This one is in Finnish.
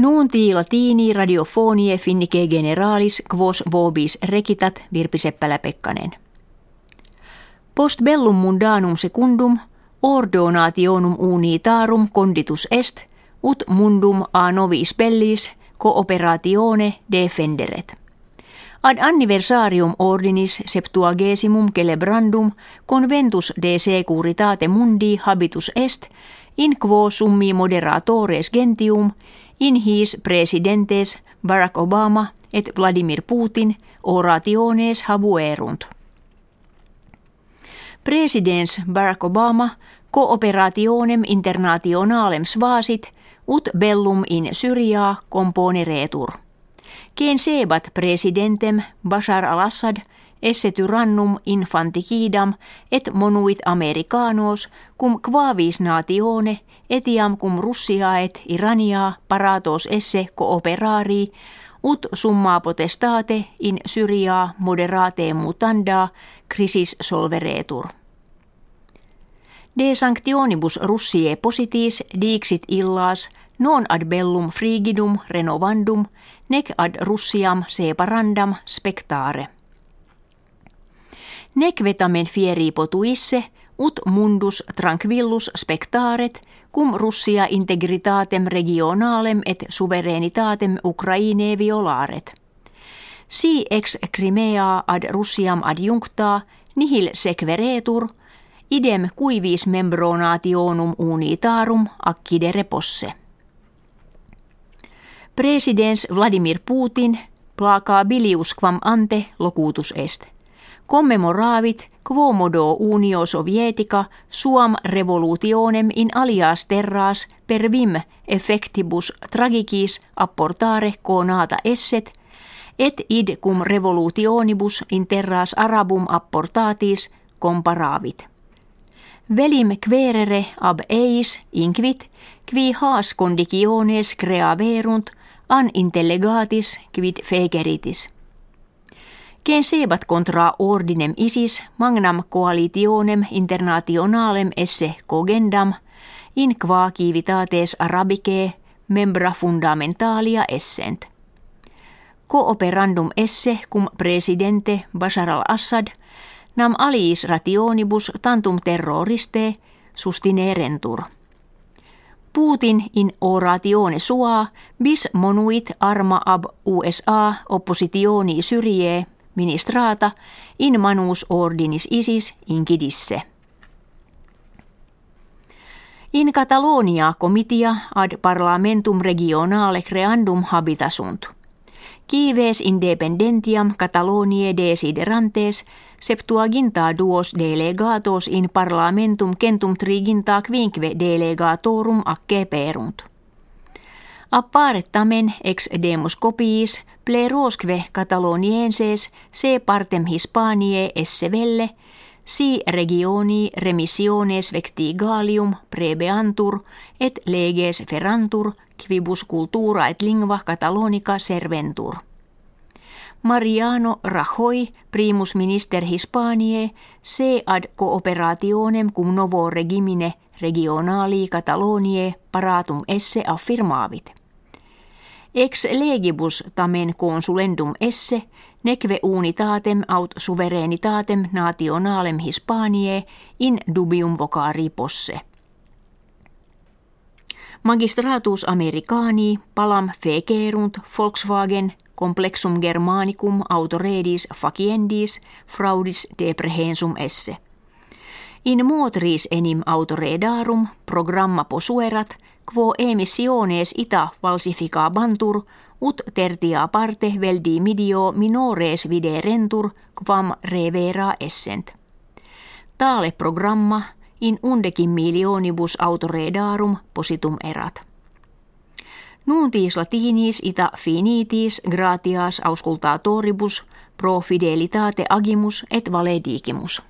Nuunti latini radiofonie finnike generalis quos vobis rekitat Virpi Seppälä-Pekkanen. Post bellum mundanum secundum ordonationum unitarum conditus est ut mundum a novis bellis cooperatione defenderet. Ad anniversarium ordinis septuagesimum celebrandum conventus de securitate mundi habitus est in quo summi moderatores gentium in his presidentes Barack Obama et Vladimir Putin orationes habuerunt. Presidents Barack Obama cooperationem internationalem svasit ut bellum in Syriaa componeretur. Ken sebat presidentem Bashar al-Assad esse tyrannum infanticidam et monuit americanos cum quavis natione etiam cum Russiaet Irania paratos esse cooperari ut summa potestate in Syria moderate mutanda crisis solveretur. De sanctionibus Russie positis dixit illas non ad bellum frigidum renovandum nec ad Russiam separandam spectare. Nec vetamen fieri potuisse ut mundus tranquillus spectaret cum Russia integritatem regionalem et suverenitatem Ukraine violaret. Si ex Crimea ad Russiam adjuncta nihil sequeretur, idem cuivis membronationum unitarum accidere posse. Presidens Vladimir Putin placabilius quam ante locutus est. Commemoravit quo modo unio sovietica suam revolutionem in alias terras per vim effectibus tragicis apportare conata esset, et id cum revolutionibus in terras arabum apportatis comparavit. Velim querere ab eis inquit, qui haas conditiones creaverunt an intellegatis quid fegeritis. Ken sebat contra ordinem isis magnam coalitionem internationalem esse cogendam in qua civitates arabicae membra fundamentalia essent. Cooperandum esse cum presidente Bashar al-Assad nam aliis rationibus tantum terroriste sustinerentur. Putin in oratione sua bis monuit arma ab USA oppositioni syrie ministrata in manus ordinis isis inkidisse. In Catalonia comitia ad parlamentum regionale creandum habitasunt. Kives independentiam Catalonie desiderantes septuaginta duos delegatos in parlamentum centum triginta quinque delegatorum acce perunt. Apparettamen ex demus copiis plerosque catalonienses se partem Hispaniae esse velle, si regioni remissiones vectigalium prebeantur et leges ferrantur quibus cultura et lingua catalonica serventur. Mariano Rajoy, primus minister Hispaniae, se ad cooperationem cum novo regimine regionali Catalonie paratum esse affirmavit. Ex legibus tamen consulendum esse, neque unitatem aut suverenitatem nationalem Hispaniae in dubium vocari posse. Magistratus Americani palam fecerunt Volkswagen complexum Germanicum autoredis faciendis fraudis deprehensum esse. In motoris enim autoredarum programma posuerat – quo emissiones ita falsificabantur ut tertia parte veldi midio minores viderentur quam revera essent. Tale programma in undecim milionibus autoredarum positum erat. Nuntis latinis ita finitis gratias auscultatoribus pro fidelitate agimus et valedigimus.